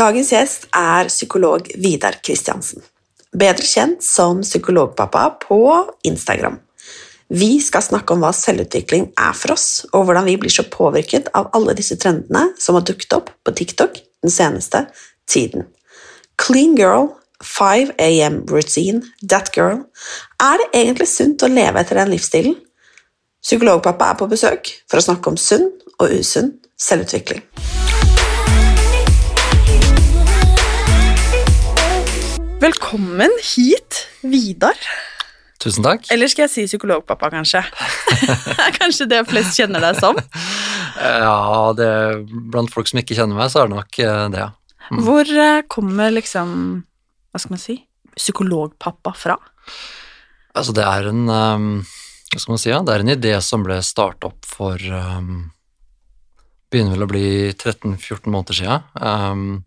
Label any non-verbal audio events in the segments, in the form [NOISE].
Dagens gjest er psykolog Vidar Kristiansen, bedre kjent som Psykologpappa på Instagram. Vi skal snakke om hva selvutvikling er for oss, og hvordan vi blir så påvirket av alle disse trendene som har dukket opp på TikTok den seneste tiden. Clean girl, 5 am routine, that girl. Er det egentlig sunt å leve etter den livsstilen? Psykologpappa er på besøk for å snakke om sunn og usunn selvutvikling. Velkommen hit, Vidar. Tusen takk. Eller skal jeg si psykologpappa, kanskje? [LAUGHS] [LAUGHS] kanskje det flest kjenner deg som? Ja, det, blant folk som ikke kjenner meg, så er det nok eh, det, ja. Mm. Hvor eh, kommer liksom, hva skal man si, psykologpappa fra? Altså, det er en um, Hva skal man si, ja? Det er en idé som ble startet opp for um, Begynner vel å bli 13-14 måneder. Um,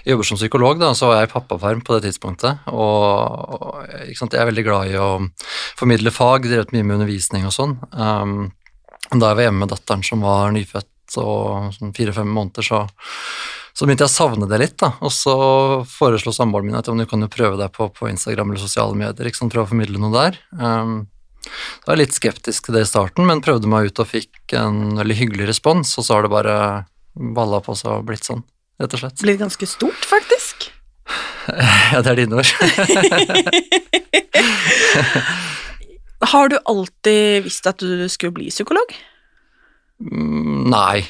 jeg jobber som psykolog, da, så var jeg i pappaperm på det tidspunktet. Og, og jeg er veldig glad i å formidle fag, drevet mye med undervisning og sånn. Um, da jeg var hjemme med datteren som var nyfødt og sånn fire-fem måneder, så, så begynte jeg å savne det litt. da, Og så foreslo samboeren min at du kan jo prøve deg på, på Instagram eller sosiale medier, ikke sant, prøve å formidle noe der. Um, jeg var litt skeptisk til det i starten, men prøvde meg ut og fikk en veldig hyggelig respons, og så har det bare balla på seg og blitt sånn rett og slett. Blitt ganske stort, faktisk. [LAUGHS] ja, det er dine ord. [LAUGHS] Har du alltid visst at du skulle bli psykolog? Mm, nei,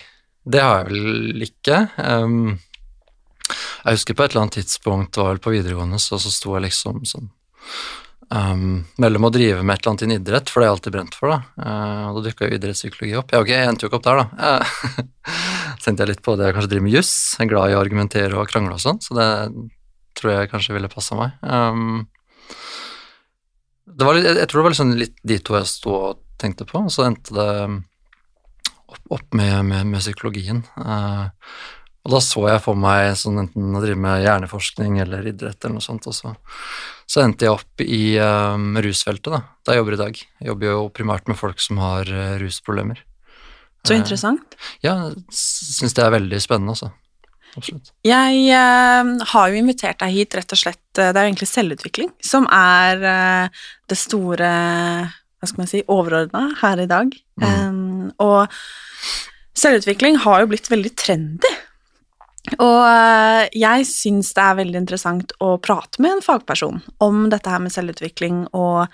det har jeg vel ikke. Jeg husker på et eller annet tidspunkt, det var vel på videregående, så, så sto jeg liksom sånn um, mellom å drive med et eller annet innen idrett, for det har jeg alltid brent for, da. Uh, og da dukka jo idrettspsykologi opp. Ja, ok, jeg endte jo ikke opp der, da. [LAUGHS] Uh, tenkte jeg litt på det jeg kanskje driver med juss. Jeg er glad i å argumentere og krangle og sånn, så det tror jeg kanskje ville passa meg. Um, litt, jeg, jeg tror det var liksom litt de to jeg sto og tenkte på, og så endte det opp, opp med, med, med, psykologien. Uh, og da så jeg for meg sånn enten å drive med hjerneforskning eller idrett eller noe sånt, og så, så endte jeg opp i um, rusfeltet, da, der jeg jobber i dag. Jeg jobber jo primært med folk som har uh, rusproblemer. Så interessant. Ja, syns det er veldig spennende, altså. Absolutt. Jeg uh, har jo invitert deg hit rett og slett Det er jo egentlig selvutvikling som er eh, det store Hva skal man si overordna her i dag. Mm. Um, og selvutvikling har jo blitt veldig trendy. Og eh, jeg syns det er veldig interessant å prate med en fagperson om dette her med selvutvikling, og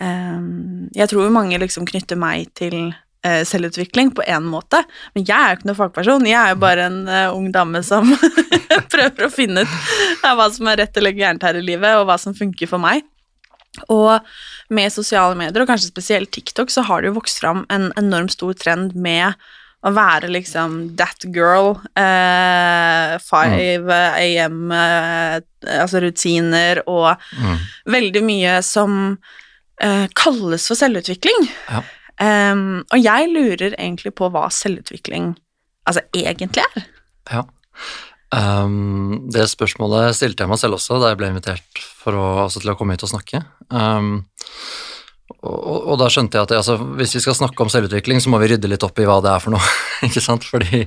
um, jeg tror mange liksom knytter meg til Eh, selvutvikling på én måte, men jeg er jo ikke noen fagperson. Jeg er jo bare en uh, ung dame som [LAUGHS] prøver å finne ut hva som er rett eller gærent her i livet, og hva som funker for meg. Og med sosiale medier, og kanskje spesielt TikTok, så har det jo vokst fram en enormt stor trend med å være liksom that girl, eh, 5 am, altså rutiner, og mm. veldig mye som kalles for selvutvikling. Ja. Um, og jeg lurer egentlig på hva selvutvikling altså egentlig er. Ja. Um, det spørsmålet stilte jeg meg selv også da jeg ble invitert å, altså til å komme hit og snakke. Um, og, og, da skjønte jeg at altså, hvis vi skal snakke om selvutvikling, så må vi rydde litt opp i hva det er for noe. [LAUGHS] ikke sant? Fordi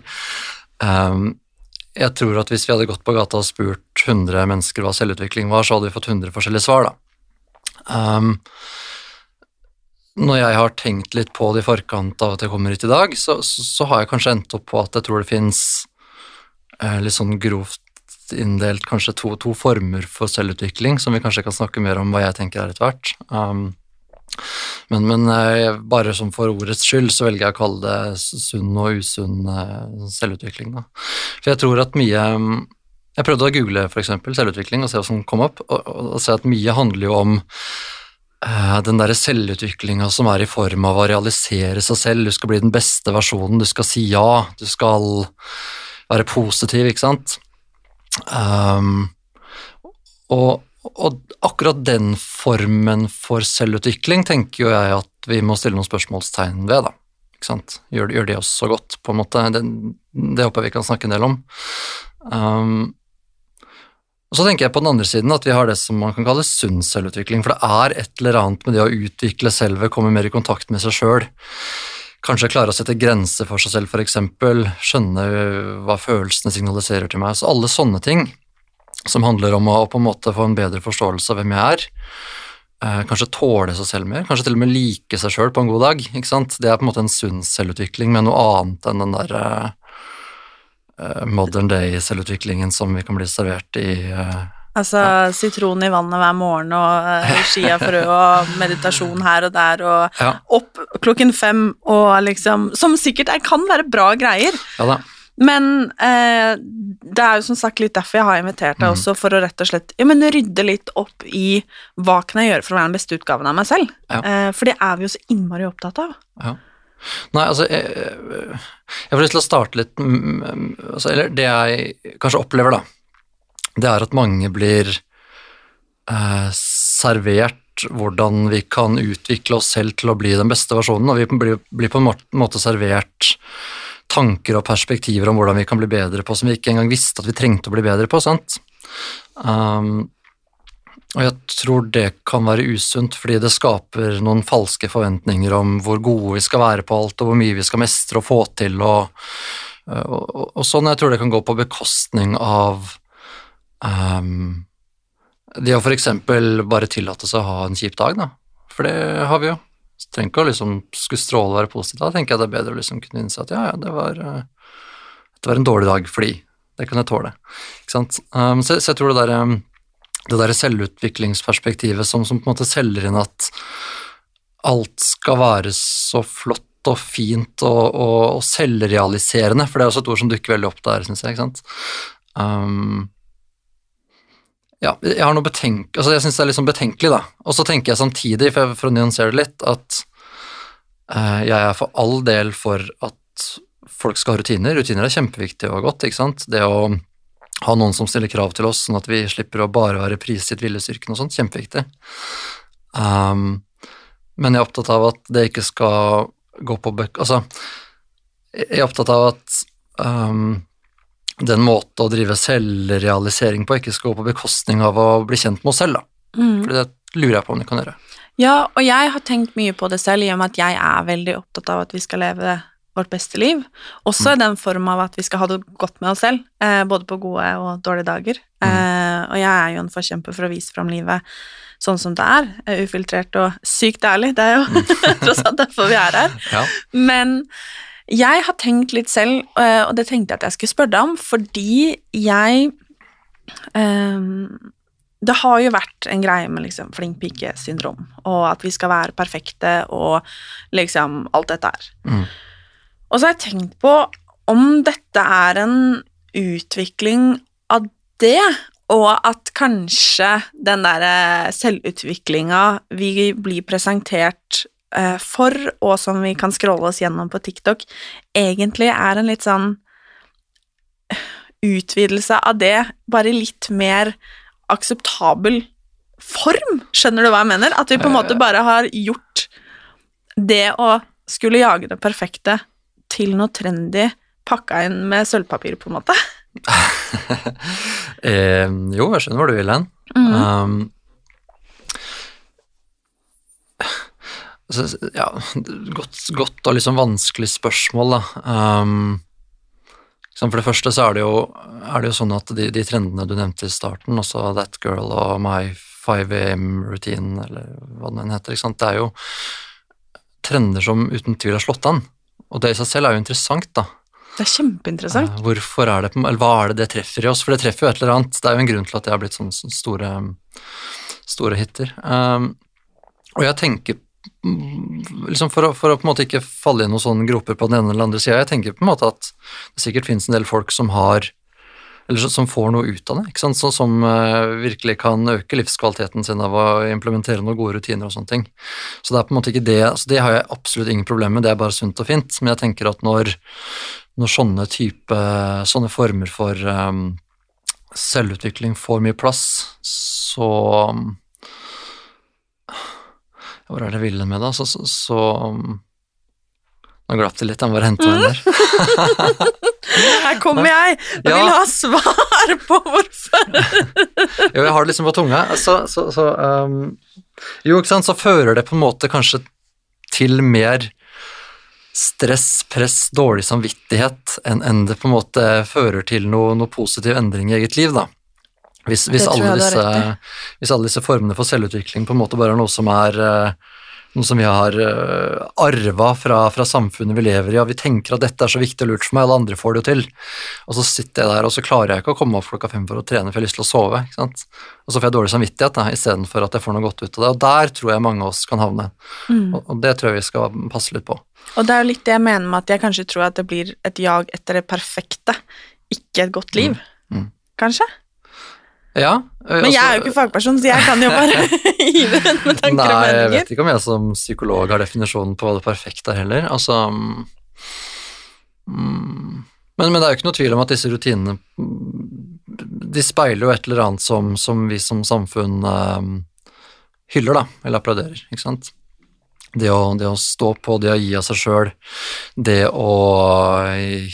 jeg tror at hvis vi hadde gått på gata og spurt 100 mennesker hva selvutvikling var, så hadde vi fått 100 forskjellige svar, da. når jeg har tenkt litt på det i forkant av at jeg kommer hit i dag, så, så, så har jeg kanskje endt opp på at jeg tror det fins eh, litt sånn grovt inndelt kanskje to, to, former for selvutvikling, som vi kanskje kan snakke mer om hva jeg tenker er etter hvert. Um, men, men eh, bare som for ordets skyld så velger jeg å kalle det sunn og usunn eh, selvutvikling. Da. For jeg tror at mye Jeg prøvde å google f.eks. selvutvikling og se hva som kom opp, og, og se at mye handler jo om eh, den derre selvutviklinga som er i form av å realisere seg selv, du skal bli den beste versjonen, du skal si ja, du skal være positiv, ikke sant. Um, og og akkurat den formen for selvutvikling tenker jo jeg at vi må stille noen spørsmålstegn ved, da. Ikke sant? Gjør, gjør det oss så godt, på en måte? Det, det, håper jeg vi kan snakke en del om. Um, og så tenker jeg på den andre siden at vi har det som man kan kalle sunn selvutvikling, for det er et eller annet med det å utvikle selvet, komme mer i kontakt med seg sjøl. Kanskje klare å sette grenser for seg selv, f.eks. Skjønne hva følelsene signaliserer til meg. Så alle sånne ting som handler om å på en måte få en bedre forståelse av hvem jeg er. Eh, kanskje tåle seg selv mer, kanskje til og med like seg sjøl på en god dag. ikke sant? Det er på en måte en sunn selvutvikling med noe annet enn den der uh, modern day-selvutviklingen som vi kan bli servert i Altså ja. sitron i vannet hver morgen og uh, chiafrø [LAUGHS] og meditasjon her og der og ja. opp klokken fem og liksom Som sikkert er, kan være bra greier. Ja da. Men eh, det er jo som sagt litt derfor jeg har invitert deg mm. også, for å rett og slett ja, men rydde litt opp i hva kan jeg gjøre for å være den beste utgaven av meg selv. Ja. Eh, for det er vi jo så innmari opptatt av. Ja. Nei, altså jeg, jeg, får lyst til å starte litt altså, Eller det jeg kanskje opplever, da, det er at mange blir eh, servert hvordan vi kan utvikle oss selv til å bli den beste versjonen, og vi blir, blir på en måte servert tanker og perspektiver om hvordan vi kan bli bedre på som vi ikke engang visste at vi trengte å bli bedre på. sant? Um, og jeg tror det kan være usunt, fordi det skaper noen falske forventninger om hvor gode vi skal være på alt, og hvor mye vi skal mestre og få til, og, og, og, sånn. Jeg tror det kan gå på bekostning av um, det å f.eks. bare tillate seg å ha en kjip dag, da. For det har vi jo. Så trenger ikke å liksom skulle stråle og være positiv. Da tenker jeg det er bedre å liksom kunne innse at ja, ja, det var, uh, det var en dårlig dag fordi det kan jeg tåle. Ikke sant? Um, så, så, jeg tror det der, um, det der selvutviklingsperspektivet som, som, på en måte selger inn at alt skal være så flott og fint og, og, og selvrealiserende, for det er også et ord som dukker veldig opp der, syns jeg. ikke sant? Um, ja, jeg har noe betenk... Altså, jeg syns det er litt sånn betenkelig, da. Og så tenker jeg samtidig, for, for å nyansere det litt, at uh, jeg er for all del for at folk skal ha rutiner. Rutiner er kjempeviktig og godt, ikke sant. Det å ha noen som stiller krav til oss, sånn at vi slipper å bare være prisgitt viljestyrken og sånt, kjempeviktig. Um, men jeg er opptatt av at det ikke skal gå på bøk... Altså, jeg er opptatt av at um, den måten å drive selvrealisering på ikke skal gå på bekostning av å bli kjent med oss selv, da. Mm. For det lurer jeg på om du kan gjøre. Ja, og jeg har tenkt mye på det selv, i og med at jeg er veldig opptatt av at vi skal leve vårt beste liv. Også i mm. den form av at vi skal ha det godt med oss selv, eh, både på gode og dårlige dager. Mm. Eh, og jeg er jo en forkjemper for å vise fram livet sånn som det er, eh, ufiltrert og sykt ærlig. Det er jo mm. [LAUGHS] tross alt derfor vi er her. Ja. Men jeg har tenkt litt selv, eh, og det tenkte jeg at jeg skulle spørre deg om, fordi jeg um, Det har jo vært en greie med liksom flink pike-syndrom, og at vi skal være perfekte og liksom alt dette her. Mm. Og så har jeg tenkt på om dette er en utvikling av det, og at kanskje den derre selvutviklinga vi blir presentert Eh, for, og som vi kan scrolle oss gjennom på TikTok, egentlig er en litt sånn utvidelse av det, bare litt mer akseptabel form. Skjønner du hva jeg mener? At vi på en måte bare har gjort det å skulle jage det perfekte til noe trendy, pakka inn med sølvpapir, på en måte. [LAUGHS] eh, jo, jeg skjønner hvor du vil hen. Mm. Um, ja, godt, godt, og liksom vanskelig spørsmål, da. Um, for det første så er det jo, er det jo sånn at de, de, trendene du nevnte i starten, også That Girl og My 5 AM Routine, eller hva den heter, det er jo trender som uten tvil har slått an. Og det i seg selv er jo interessant, da. Det er kjempeinteressant. Eh, Hvorfor er det, eller hva er det det treffer i oss? For det treffer jo et eller annet. Det er jo en grunn til at det har blitt sånne, sånne store, store hiter. Um, og jeg tenker liksom for, å, for å på en måte ikke falle i noen sånne groper på den ene eller andre sida, jeg tenker på en måte at det sikkert finnes en del folk som har eller som får noe ut av det, ikke sant? Så, som uh, virkelig kan øke livskvaliteten sin av å implementere noen gode rutiner og sånne ting. Så det er på en måte ikke det, altså det har jeg absolutt ingen problemer med, det er bare sunt og fint, men jeg tenker at når, når sånne type, sånne former for um, selvutvikling får mye plass, så um, Hvor er det ville med det? Så, så, så um, Nå glapp det litt, jeg må bare hente meg inn der. [LAUGHS] Her kommer jeg! Jeg vil ha svar på hvorfor. Jo, jeg har det liksom på tunga. Så, så, så um, Jo, ikke sant, så fører det på en måte kanskje til mer stress, press, dårlig samvittighet enn en det på en måte fører til noe, noe positiv endring i eget liv, da. Hvis, hvis, alle disse, hvis alle disse formene for selvutvikling på en måte bare er noe som er eh, noe som vi har uh, arva fra, fra samfunnet vi lever i, og vi tenker at dette er så viktig og lurt for meg, alle andre får det jo til. Og så sitter jeg der, og så klarer jeg ikke å komme opp klokka fem for å trene, for jeg har lyst til å sove. ikke sant? Og så får jeg dårlig samvittighet istedenfor at jeg får noe godt ut av det. Og der tror jeg mange av oss kan havne. Og, og det tror jeg vi skal passe litt på. Og det er jo litt det jeg mener med at jeg kanskje tror at det blir et jag etter det perfekte, ikke et godt liv. Mm. Kanskje? Ja, Men jeg er jo altså- ikke fagperson, så jeg kan jo bare [LAUGHS] [LAUGHS] gi rundt med tanker Nei, og jeg vet ikke om jeg som psykolog har definisjonen på hva det perfekte er heller. Altså mm, men, men det er jo ikke noe tvil om at disse rutinene mm, De speiler jo et eller annet som, som vi som samfunn eh, hyller, da, eller applauderer, ikke sant. Det å, det å stå på, det å gi av seg sjøl, det å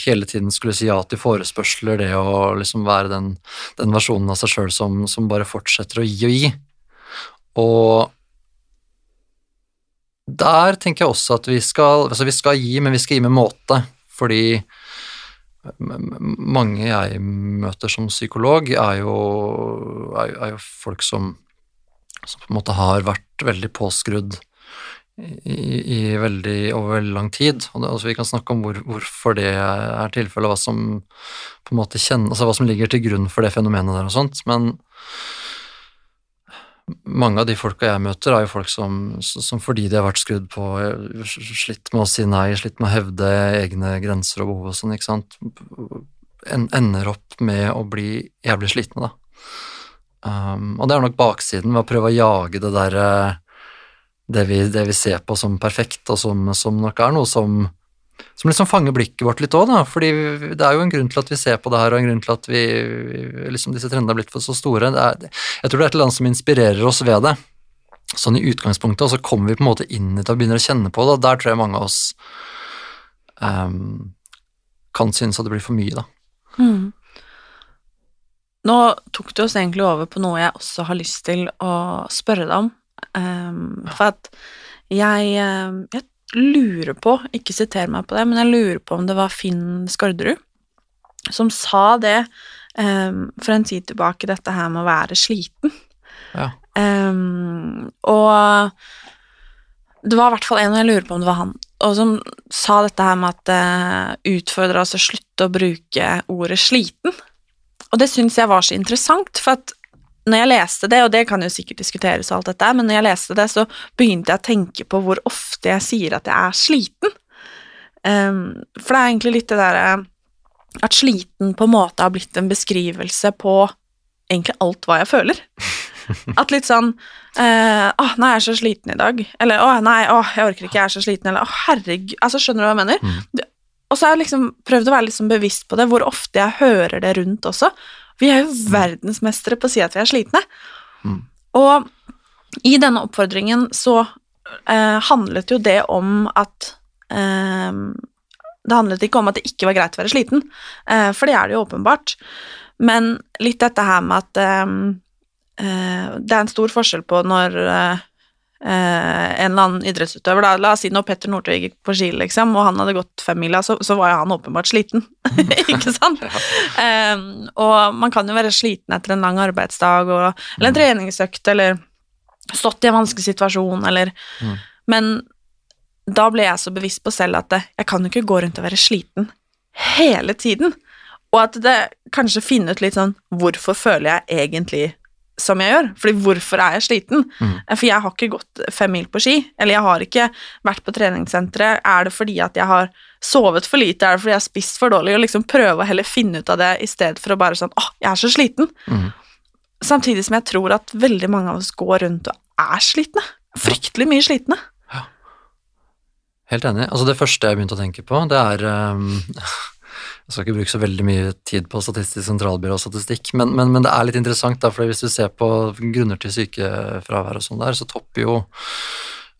hele tiden skulle si ja til forespørsler, det å liksom være den, den versjonen av seg sjøl som, som bare fortsetter å gi og gi. Og der tenker jeg også at vi skal, altså vi skal gi, men vi skal gi med måte, fordi mange jeg møter som psykolog, er, jo- er jo folk som, som på en måte har vært veldig påskrudd i, i veldig, over veldig lang tid. Og det, altså vi kan snakke om hvor, hvorfor det er tilfellet, hva som på en måte kjenner, altså hva som ligger til grunn for det fenomenet der og sånt, men mange av de folka jeg møter, er jo folk som, som fordi de har vært skrudd på, slitt med å si nei, slitt med å hevde egne grenser og behov og sånn, ikke sant, en, ender opp med å bli jævlig slitne, da. Um, og det er nok baksiden ved å prøve å jage det derre det, vi- det vi ser på som perfekt, og som, som nok er noe som som liksom fanger blikket vårt litt òg, da. Fordi det er jo en grunn til at vi ser på det her, og en grunn til at vi, liksom disse trendene har blitt for så store. Er, jeg tror det er et eller annet som inspirerer oss ved det, sånn i utgangspunktet, og så kommer vi på en måte inn i det og begynner å kjenne på det, og der tror jeg mange av oss um, kan synes at det blir for mye, da. Mm. Nå tok du oss egentlig over på noe jeg også har lyst til å spørre deg om. Ehm, for at jeg, ehm, jeg lurer på, ikke siter meg på det, men jeg lurer på om det var Finn Skårderud som sa det um, for en tid tilbake, dette her med å være sliten. Ja. Um, og det var i hvert fall en, og jeg lurer på om det var han, og som sa dette her med at uh, utfordra oss å slutte å bruke ordet sliten. Og det syns jeg var så interessant, for at når jeg leste det, og det kan jo sikkert diskuteres og alt dette, men når jeg leste det, så begynte jeg å tenke på hvor ofte jeg sier at jeg er sliten. Um, for det er egentlig litt det derre at sliten på en måte har blitt en beskrivelse på egentlig alt hva jeg føler. [LAUGHS] At litt sånn eh, 'Å, nei, jeg er så sliten i dag.' Eller 'Å, nei, å, jeg orker ikke, jeg er så sliten.' Eller 'Å, herregud' Altså, skjønner du hva jeg mener? Mm. Og så har jeg liksom prøvd å være litt sånn bevisst på det, hvor ofte jeg hører det rundt også. Vi er jo verdensmestere på å si at vi er slitne. Og i denne oppfordringen så eh, handlet jo det om at eh, Det handlet ikke om at det ikke var greit å være sliten, eh, for det er det jo åpenbart. Men litt dette her med at eh, eh, det er en stor forskjell på når eh, en eller annen idrettsutøver, da, la oss si når Petter Northug gikk på ski, liksom, og han hadde gått femmila, så, så var jo han åpenbart sliten, [LAUGHS] ikke sant? Eh, og man kan jo være sliten etter en lang arbeidsdag, og, eller en treningsøkt, eller stått i en vanskelig situasjon, eller Men da ble jeg så bevisst på selv at det, jeg kan jo ikke gå rundt og være sliten hele tiden. Og at det kanskje finne ut litt sånn Hvorfor føler jeg egentlig som jeg gjør? Fordi hvorfor er jeg sliten? Mm. For jeg har ikke gått fem mil på ski, eller jeg har ikke vært på treningssenteret. Er det fordi at jeg har sovet for lite? Er det fordi jeg har spist for dårlig? Og liksom prøve å heller finne ut av det i stedet for å bare sånn åh, jeg er så sliten. Mm. Samtidig som jeg tror at veldig mange av oss går rundt og er slitne. Fryktelig mye slitne. Ja. Helt enig. Altså det første jeg begynte å tenke på, det er um, Jeg skal ikke bruke så veldig mye tid på Statistisk sentralbyrå og statistikk, men, men, men, det er litt interessant, da, for hvis du ser på grunner til sykefravær og sånn der, så topper jo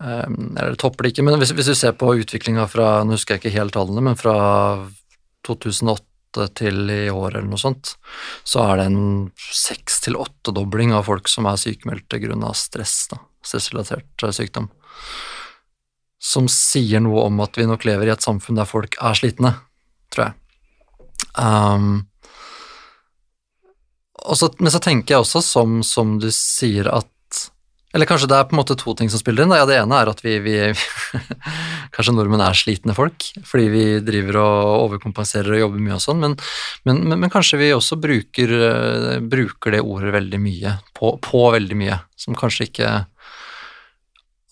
eller Eller topper det ikke, men hvis, hvis du ser på utviklinga fra Nå husker jeg ikke helt tallene, men fra 2008 til i år eller noe sånt, så er det en seks til åttedobling av folk som er sykemeldte grunna stress, da, stressrelatert sykdom som sier noe om at vi nok lever i et samfunn der folk er slitne, tror jeg. Um, så, men så tenker jeg også, som, som, du sier, at Eller kanskje det er på en måte to ting som spiller inn. Ja, det ene er at vi, vi [LAUGHS] Kanskje nordmenn er slitne folk, fordi vi driver og overkompenserer og jobber mye og sånn, men, men, men, men, kanskje vi også bruker, bruker det ordet veldig mye, på, på veldig mye, som kanskje ikke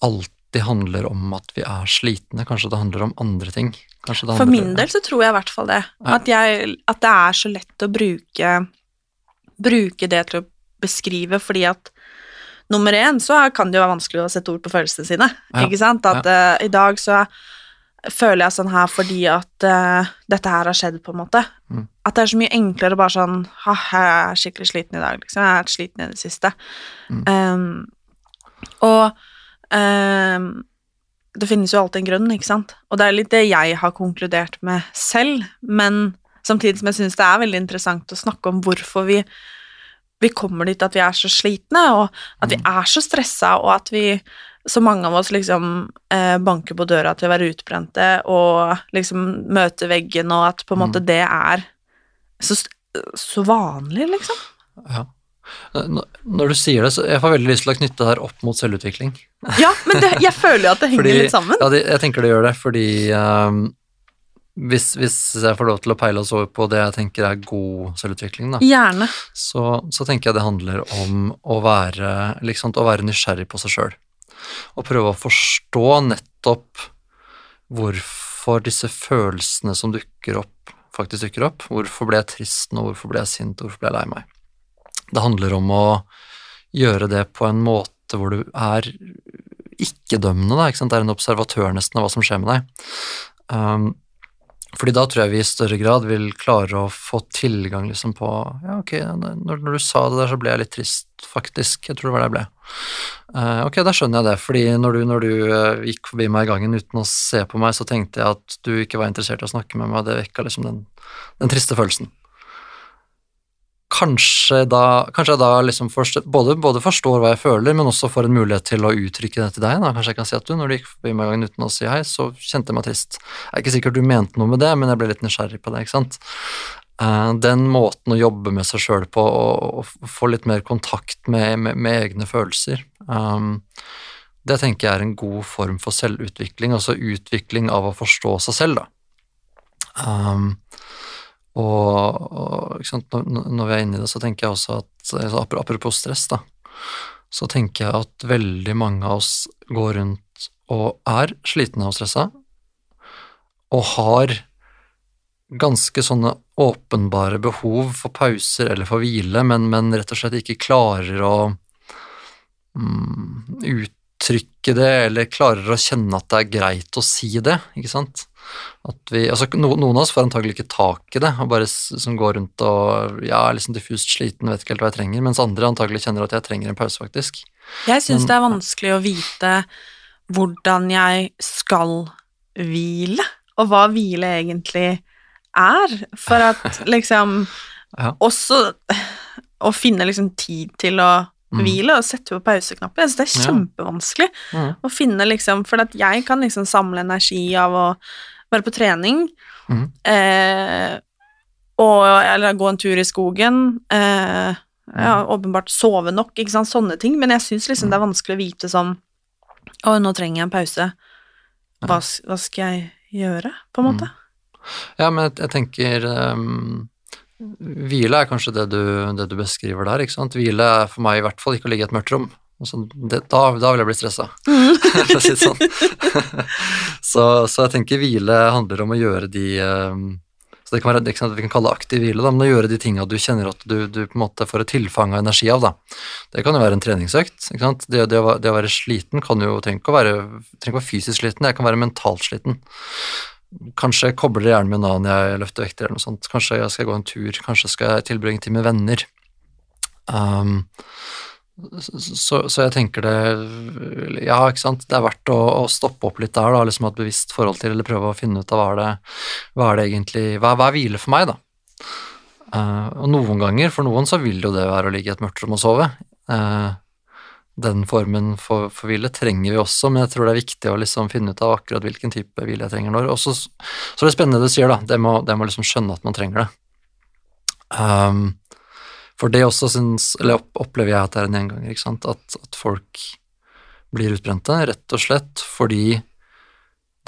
alltid alltid handler om at vi er slitne, kanskje det handler om andre ting. For min del så tror jeg i hvert fall det. Ja. At, jeg, at, det er så lett å bruke, bruke det til å beskrive, fordi at nummer én så kan det jo være vanskelig å sette ord på følelsene sine, ja. ikke sant? At ja. uh, i dag så føler jeg sånn her fordi at uh, dette her har skjedd, på en måte. Mm. At det er så mye enklere bare sånn Ha, jeg er skikkelig sliten i dag, liksom. Jeg vært sliten i det siste. Mm. Um, og det finnes jo alltid en grunn, ikke sant? Og det er litt det jeg har konkludert med selv, men samtidig som jeg syns det er veldig interessant å snakke om hvorfor vi, vi kommer dit at vi er så slitne, og at vi mm. er så stressa, og at vi så mange av oss liksom eh, banker på døra til å være utbrente og liksom møter veggen, og at på en måte mm. det er så, så vanlig, liksom. Ja. Når du sier det, så jeg får veldig lyst til å knytte det her opp mot selvutvikling. Ja, men det, jeg føler jo at det henger fordi, litt sammen. Ja, det, jeg tenker det gjør det, fordi um, hvis, hvis, jeg får lov til å peile oss over på det jeg tenker er god selvutvikling, da, Gjerne. Så, så, tenker jeg det handler om å være, liksom, å være nysgjerrig på seg sjøl. Og prøve å forstå nettopp hvorfor disse følelsene som dukker opp, faktisk dukker opp. Hvorfor ble jeg trist nå, hvorfor ble jeg sint, hvorfor ble jeg lei meg? Det handler om å gjøre det på en måte hvor du er ikke-dømmende, ikke det er en observatør nesten av hva som skjer med deg. Um, fordi da tror jeg vi i større grad vil klare å få tilgang liksom på Ja, ok, når, når, du sa det der, så ble jeg litt trist, faktisk. Jeg tror det var det jeg ble. Uh, ok, da skjønner jeg det, fordi når du, når du uh, gikk forbi meg i gangen uten å se på meg, så tenkte jeg at du ikke var interessert i å snakke med meg, og det vekka liksom den, den triste følelsen kanskje da, kanskje da liksom forstår, både, både, forstår hva jeg føler, men også får en mulighet til å uttrykke det til deg. Da. Kanskje jeg kan si at du, når du gikk forbi meg uten å si hei, så kjente jeg meg trist. Jeg er ikke sikkert du mente noe med det, men jeg ble litt nysgjerrig på det. ikke sant? Uh, den måten å jobbe med seg sjøl på, å få litt mer kontakt med, med, med egne følelser, um, det tenker jeg er en god form for selvutvikling, altså utvikling av å forstå seg selv, da. Um, og, og når, vi er inne i det, så tenker jeg også at altså, Apropos stress, da, så tenker jeg at veldig mange av oss går rundt og er slitne og stressa, og har ganske sånne åpenbare behov for pauser eller for hvile, men, men rett og slett ikke klarer å mm, uttrykke det, eller klarer å kjenne at det er greit å si det, ikke sant. At vi, altså, noen av oss får antagelig ikke tak i det, og bare som går rundt og ja, er liksom diffust sliten, vet ikke helt hva jeg trenger, mens andre antagelig kjenner at jeg trenger en pause, faktisk. Jeg syns det er vanskelig å vite hvordan jeg skal hvile, og hva hvile egentlig er, for at [LAUGHS] liksom ja. Også å finne liksom tid til å. Hvile og sette på pauseknappen. Jeg syns det er kjempevanskelig ja. mm. å finne liksom For at jeg kan liksom samle energi av å være på trening, mm. eh, og, eller gå en tur i skogen. Eh, ja, mm. åpenbart sove nok, ikke sant, sånne ting, men jeg syns liksom det er vanskelig å vite sånn Å, nå trenger jeg en pause. hva, hva skal jeg gjøre, på en måte? Ja, men jeg, jeg tenker ehm, Hvile er kanskje det du, det du beskriver der, ikke sant. Hvile er for meg i hvert fall ikke å ligge i et mørkt rom. Altså, det, da, da vil jeg bli stressa, [LAUGHS] for å si det sånn. [LAUGHS] så, så jeg tenker hvile handler om å gjøre de ehm, så det kan være det kan, vi kan kalle aktiv hvile, da, men å gjøre de tinga du kjenner at du, du på en måte får et tilfang av energi av. da. Det kan jo være en treningsøkt. ikke sant? Det, det, å, det å være sliten kan jo trenger trenger ikke å være fysisk sliten, jeg kan være mentalt sliten. Kanskje jeg kobler hjernen min av når jeg løfter vekter eller noe sånt. Kanskje jeg skal gå en tur, kanskje skal jeg tilbringe tid med venner. Um, så, så jeg tenker det Ja, ikke sant, det er verdt å, å stoppe opp litt der, da, liksom ha et bevisst forhold til, eller prøve å finne ut av hva er det, hva er det egentlig Hva, hva er hvile for meg, da? Uh, og noen ganger, for noen så vil jo det være å ligge i et mørkt rom og sove. Eh, den formen for, for hvile trenger vi også, men jeg tror det er viktig å liksom finne ut av akkurat hvilken type hvile jeg trenger når. Og så er det spennende det du sier, da. Det må, det må liksom skjønne at man trenger det. Um, for det også syns, eller opp, opplever jeg at det er en gjenganger, ikke sant. At, at folk blir utbrente, rett og slett fordi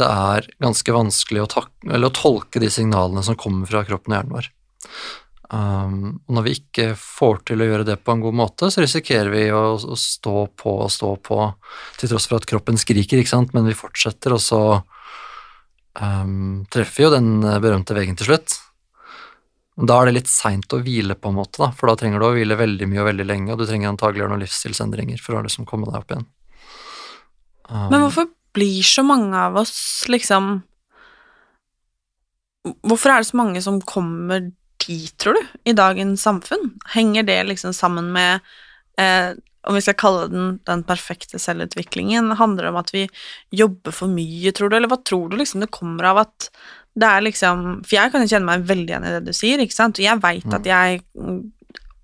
det er ganske vanskelig å, tak å tolke de signalene som kommer fra kroppen og hjernen vår. Um, og når vi ikke får til å gjøre det på en god måte, så risikerer vi å, å stå på og stå på til tross for at kroppen skriker, ikke sant, men vi fortsetter, og så um, treffer jo den berømte veggen til slutt. Da er det litt seint å hvile, på en måte, da, for da trenger du å hvile veldig mye og veldig lenge, og du trenger antagelig noen livsstilsendringer for å liksom komme deg opp igjen. Um, Men hvorfor blir så mange av oss liksom Hvorfor er det så mange som kommer dit, tror du, i dagens samfunn? Henger det liksom sammen med eh, om vi skal kalle den den perfekte selvutviklingen, handler det om at vi jobber for mye, tror du, eller hva tror du liksom det kommer av at det er liksom For jeg kan jo kjenne meg veldig igjen i det du sier, ikke sant, og jeg veit at jeg mm,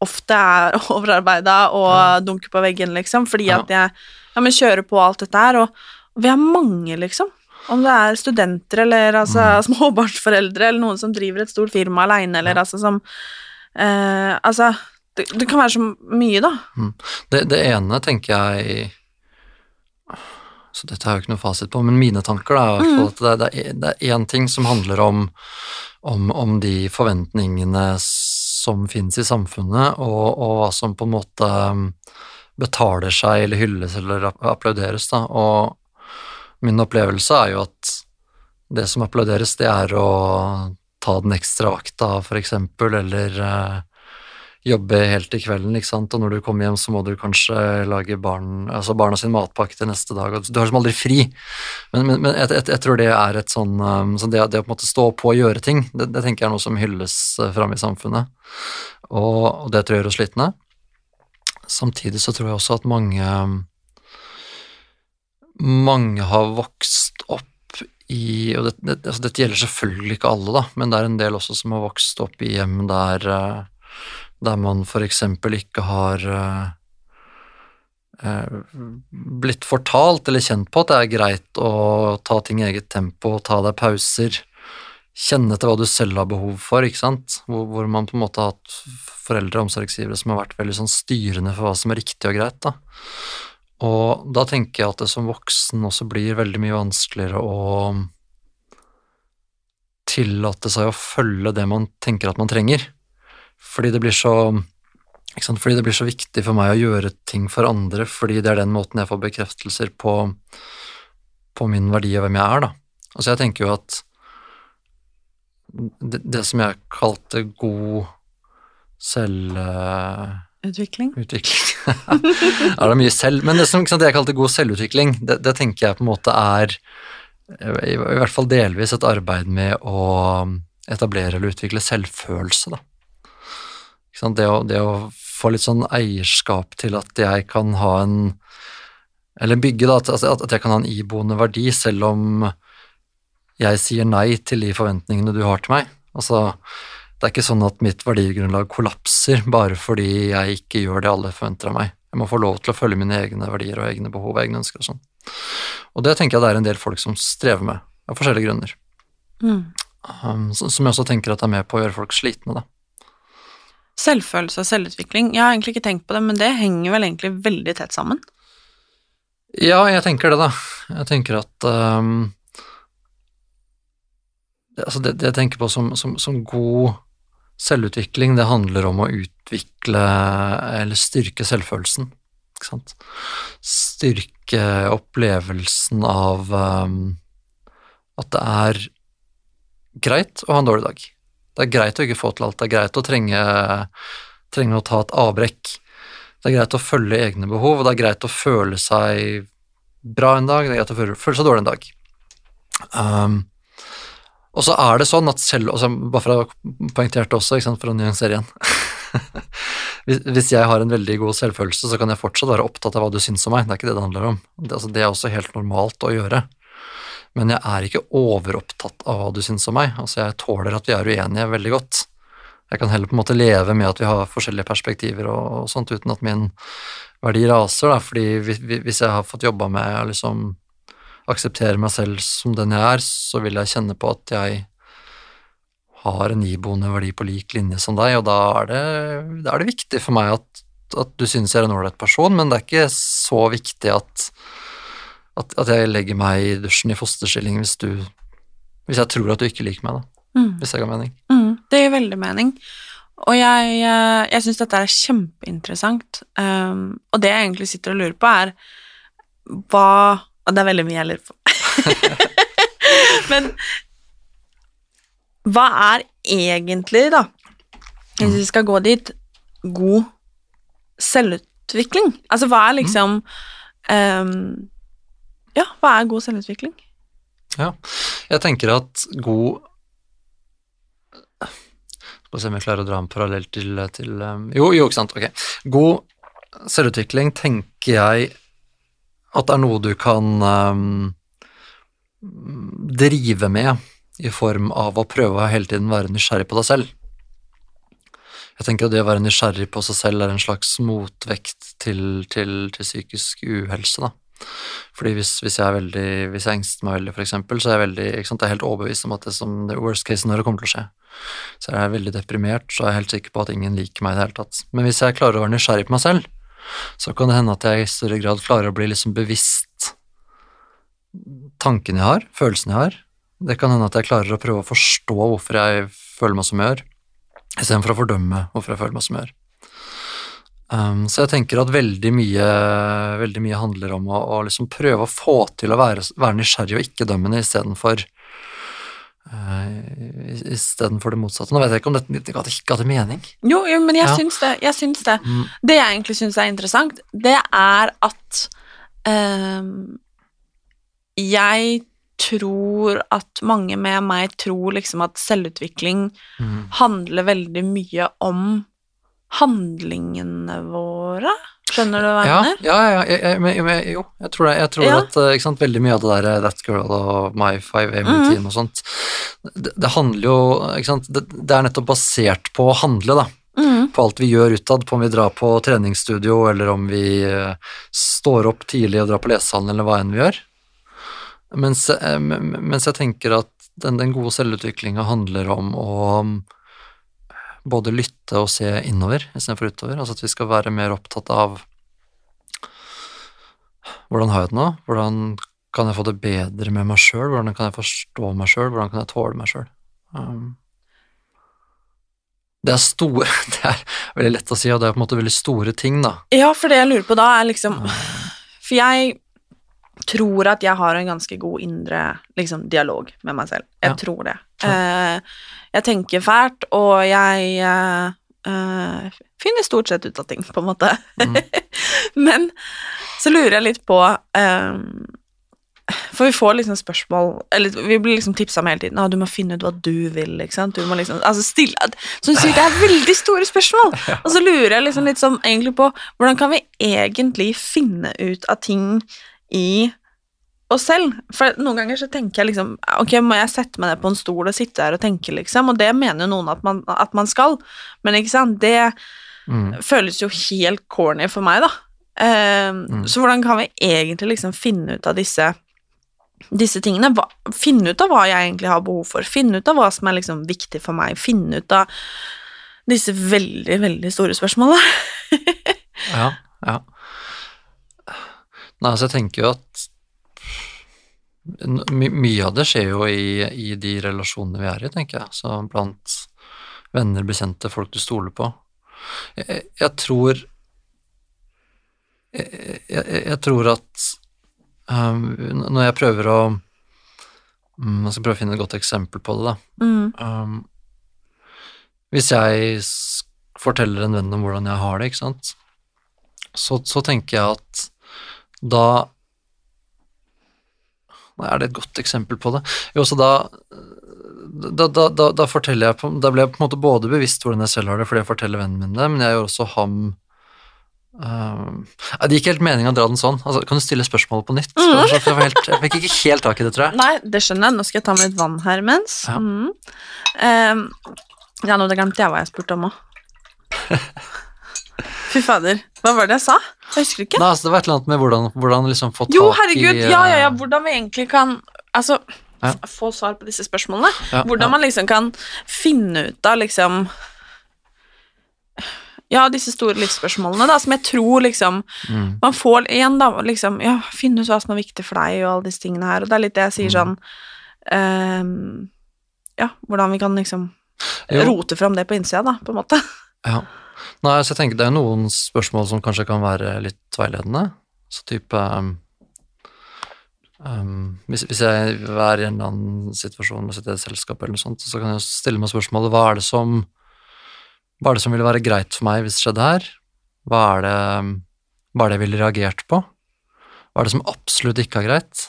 ofte er [LAUGHS] overarbeida og dunker på veggen, liksom, fordi Ja. at jeg ja, men kjører på alt dette her, og vi er mange, liksom. Om det er studenter eller altså, småbarnsforeldre eller noen som driver et stort firma aleine, eller altså som eh, Altså, det, det kan være så mye, da. Det, det ene tenker jeg Så dette har jeg jo ikke noe fasit på, men mine tanker da, er fall at det, det, er, det er én ting som handler om, om, om de forventningene som finnes i samfunnet, og, og hva som på en måte um, betaler seg eller hylles eller applauderes. Da. Og min opplevelse er jo at det som applauderes, det er å ta den ekstra vakta, eksempel, eller eh, jobbe helt til kvelden, ikke sant, og når du kommer hjem så må du kanskje lage barn, altså barna sin matpakke til neste dag, og du har liksom aldri fri. Men, men, men jeg, jeg, jeg tror det er et sånn, um, så det, det å på en måte stå på og gjøre ting, det, det tenker jeg er noe som hylles uh, framme i samfunnet, og, og det tror jeg gjør oss slitne. Samtidig så tror jeg også at mange mange har vokst opp i og det, det, altså Dette gjelder selvfølgelig ikke alle, da, men det er en del også som har vokst opp i hjem der, eh, der man eksempel ikke har eh, eh, blitt fortalt eller kjent på at det er greit å ta ting i eget tempo, ta deg pauser, kjenne til hva du selv har behov for, ikke sant, hvor, hvor man på en måte har hatt foreldre og omsorgsgivere som har vært veldig sånn styrende for hva som er riktig og greit, da. Og da tenker jeg at det som voksen også blir veldig mye vanskeligere å tillate seg å følge det man tenker at man trenger. Fordi det blir så? Fordi det blir så viktig for meg å gjøre ting for andre, fordi det er den måten jeg får bekreftelser på, på min verdi og hvem jeg er, da. Altså jeg tenker jo at det, det som jeg kalte god selv... Utvikling. Utvikling. [LAUGHS] er det mye selv? Men det som sant, det jeg kalte god selvutvikling, det, det tenker jeg på en måte er i, i hvert fall delvis et arbeid med å etablere eller utvikle selvfølelse, da. Sant? Det, å, det å få litt sånn eierskap til at jeg kan ha en Eller bygge, da, at, at at jeg kan ha en iboende verdi, selv om jeg sier nei til de forventningene du har til meg. Altså, det er ikke sånn at mitt verdigrunnlag kollapser bare fordi jeg ikke gjør det alle forventer av meg. Jeg må få lov til å følge mine egne verdier og egne behov og egne ønsker og sånn. Og det tenker jeg det er en del folk som strever med, av forskjellige grunner. Mm. Um, som jeg også tenker at er med på å gjøre folk slitne, da. Selvfølelse og selvutvikling. Jeg har egentlig ikke tenkt på det, men det henger vel egentlig veldig tett sammen. Ja, jeg tenker det, da. Jeg tenker at um, det, altså det, det jeg tenker på som, som, som god selvutvikling, det handler om å utvikle eller styrke selvfølelsen. Ikke sant? Styrke opplevelsen av um, at det er greit å ha en dårlig dag. Det er greit å ikke få til alt, det er greit å trenge, trenge å ta et avbrekk. Det er greit å følge egne behov, og det er greit å føle seg bra en dag, det er greit å føle, føle seg dårlig en dag. Um, og så er det sånn at selv også, Bare for å poengtere det også, for å nyansere igjen [LAUGHS] hvis, hvis jeg har en veldig god selvfølelse, så kan jeg fortsatt være opptatt av hva du syns om meg. Det er ikke det det handler om. Det, altså, det er også helt normalt å gjøre. Men jeg er ikke overopptatt av hva du syns om meg. Altså, jeg tåler at vi er uenige veldig godt. Jeg kan heller på en måte leve med at vi har forskjellige perspektiver og, og sånt, uten at min verdi raser, da, fordi hvis jeg har fått jobba med liksom akseptere meg selv som den jeg er, så vil jeg kjenne på at jeg har en iboende verdi på lik linje som deg, og da er det, da er det viktig for meg at, at du synes jeg er en ålreit person, men det er ikke så viktig at, at, at, jeg legger meg i dusjen i fosterstilling hvis du Hvis jeg tror at du ikke liker meg, da. Mm. Hvis det ga mening. Mm, det gir veldig mening. Og jeg, jeg, jeg syns dette er kjempeinteressant, um, og det jeg egentlig sitter og lurer på, er hva Og det er veldig mye jeg lurer på. [LAUGHS] Men hva er egentlig, da, hvis vi skal gå dit, god selvutvikling? Altså hva er liksom um, Ja, hva er god selvutvikling? Ja, jeg tenker at god Skal se om jeg klarer å dra en parallell til, til um, Jo, jo, ikke sant, ok. God selvutvikling tenker jeg at det er noe du kan um, drive med i form av å prøve å hele tiden være nysgjerrig på deg selv. Jeg tenker at det å være nysgjerrig på seg selv er en slags motvekt til, til, til psykisk uhelse, da. Fordi hvis, hvis, jeg veldig, hvis jeg engster meg veldig, for eksempel, så er jeg veldig, sant, jeg er helt overbevist om at det som det worst case når det kommer til å skje. Så jeg er veldig deprimert, så er jeg helt sikker på at ingen liker meg i det hele tatt. Men hvis jeg klarer å være nysgjerrig på meg selv, så kan det hende at jeg i større grad klarer å bli liksom bevisst tankene jeg har, følelsene jeg har, det kan hende at jeg klarer å prøve å forstå hvorfor jeg føler meg som jeg gjør, istedenfor å fordømme hvorfor jeg føler meg som jeg gjør. Um, så jeg tenker at veldig mye, veldig mye handler om å, å liksom prøve å få til å være, være nysgjerrig og ikke dømmende istedenfor uh, istedenfor det motsatte. Nå vet jeg ikke om dette ikke hadde mening. Jo, jo men jeg ja. syns det. Jeg syns det. Mm. Det jeg egentlig syns er interessant, det er at um, jeg tror at mange med meg tror liksom at selvutvikling mm. handler veldig mye om handlingene våre. Skjønner du hva jeg ja, mener? Ja, ja, jeg, jeg, jeg, jo, jeg tror det. Jeg tror ja. at eh, sant, veldig mye av det der eh, That Girl og My 5M-routine mm. og sånt, det, det, handler jo ikke sant, det, det, er nettopp basert på å handle, da. Mm. På alt vi gjør utad, på om vi drar på treningsstudio, eller om vi uh, står opp tidlig og drar på lesehallen, eller hva enn vi gjør. Mens, eh, mens jeg tenker at den, den gode selvutviklinga handler om å både lytte og se innover istedenfor utover. Altså at vi skal være mer opptatt av hvordan har jeg det nå? Hvordan kan jeg få det bedre med meg sjøl? Hvordan kan jeg forstå meg sjøl? Hvordan kan jeg tåle meg sjøl? Um, det er store [LAUGHS] Det er veldig lett å si, og det er på en måte veldig store ting, da. Ja, for det jeg lurer på da, er liksom For jeg tror at jeg har en ganske god indre liksom, dialog med meg selv. Jeg ja. tror det. Uh, jeg tenker fælt, og jeg uh, uh, finner stort sett ut av ting, på en måte. Mm. [LAUGHS] Men så lurer jeg litt på For vi får liksom spørsmål Eller vi blir liksom tipsa om hele tiden at du må finne ut hva du vil. ikke sant? Du må liksom, altså stille, Så du sier det er veldig store spørsmål! [LAUGHS] Og så lurer jeg liksom litt sånn egentlig på hvordan kan vi egentlig finne ut av ting i oss selv. For noen ganger så tenker jeg liksom Ok, må jeg sette meg ned på en stol og sitte her og tenke, liksom? Og det mener jo noen at man, at man skal, men ikke sant, det mm. føles jo helt corny for meg, da. Uh, mm. Så hvordan kan vi egentlig liksom finne ut av disse disse tingene, hva, finne ut av hva jeg egentlig har behov for, finne ut av hva som er liksom viktig for meg, finne ut av disse veldig, veldig store spørsmålene. [LAUGHS] ja, ja. Nei, altså jeg tenker jo at my, mye av det skjer jo i, i de relasjonene vi er i, tenker jeg. Så blant venner, bekjente, folk du stoler på. Jeg, jeg tror jeg, jeg, jeg tror at um, når jeg prøver å mm, Jeg skal prøve å finne et godt eksempel på det, da. Mm. Um, hvis jeg forteller en venn om hvordan jeg har det, ikke sant, så, så tenker jeg at da Nei, Er det et godt eksempel på det? Jo, så da da, da, da, da forteller jeg på, Da blir jeg på en måte både bevisst hvordan jeg selv har det, fordi jeg forteller vennen min det, men jeg gjør også ham um, Det gir ikke helt mening å dra den sånn. Altså, kan du stille spørsmålet på nytt? Mm. jeg, helt, jeg fikk ikke helt tak i det, tror jeg. Nei, det skjønner jeg. Nå skal jeg ta med litt vann her imens. Ja. Mm. Ehm, ja, nå glemte jeg hva jeg spurte om òg. [LAUGHS] Fy fader. Hva var det jeg sa? Jeg husker ikke. Nei, altså, det var et eller annet med hvordan, hvordan liksom få tak Jo, i herregud. Ja, ja, ja. eh, Hvordan vi egentlig kan Altså, Ja. få svar på disse spørsmålene. Ja, Hvordan man liksom kan finne ut av liksom Ja, disse store livsspørsmålene, da, som jeg tror liksom mm, Man får igjen, da, liksom Ja, finne ut hva som er viktig for deg, og alle disse tingene her, og det er litt det jeg sier sånn um, Ja, hvordan vi kan liksom Jo. rote fram det på innsida, da, på en måte. Ja. Nei, så jeg tenker det er noen spørsmål som kanskje kan være litt veiledende. Så type um, hvis, hvis jeg er i en eller annen situasjon og sitter i et selskap eller noe sånt, så kan jeg stille meg spørsmålet hva er det som hva er det som ville være greit for meg hvis det skjedde her? Hva er det, hva er det jeg ville reagert på? Hva er det som absolutt ikke er greit?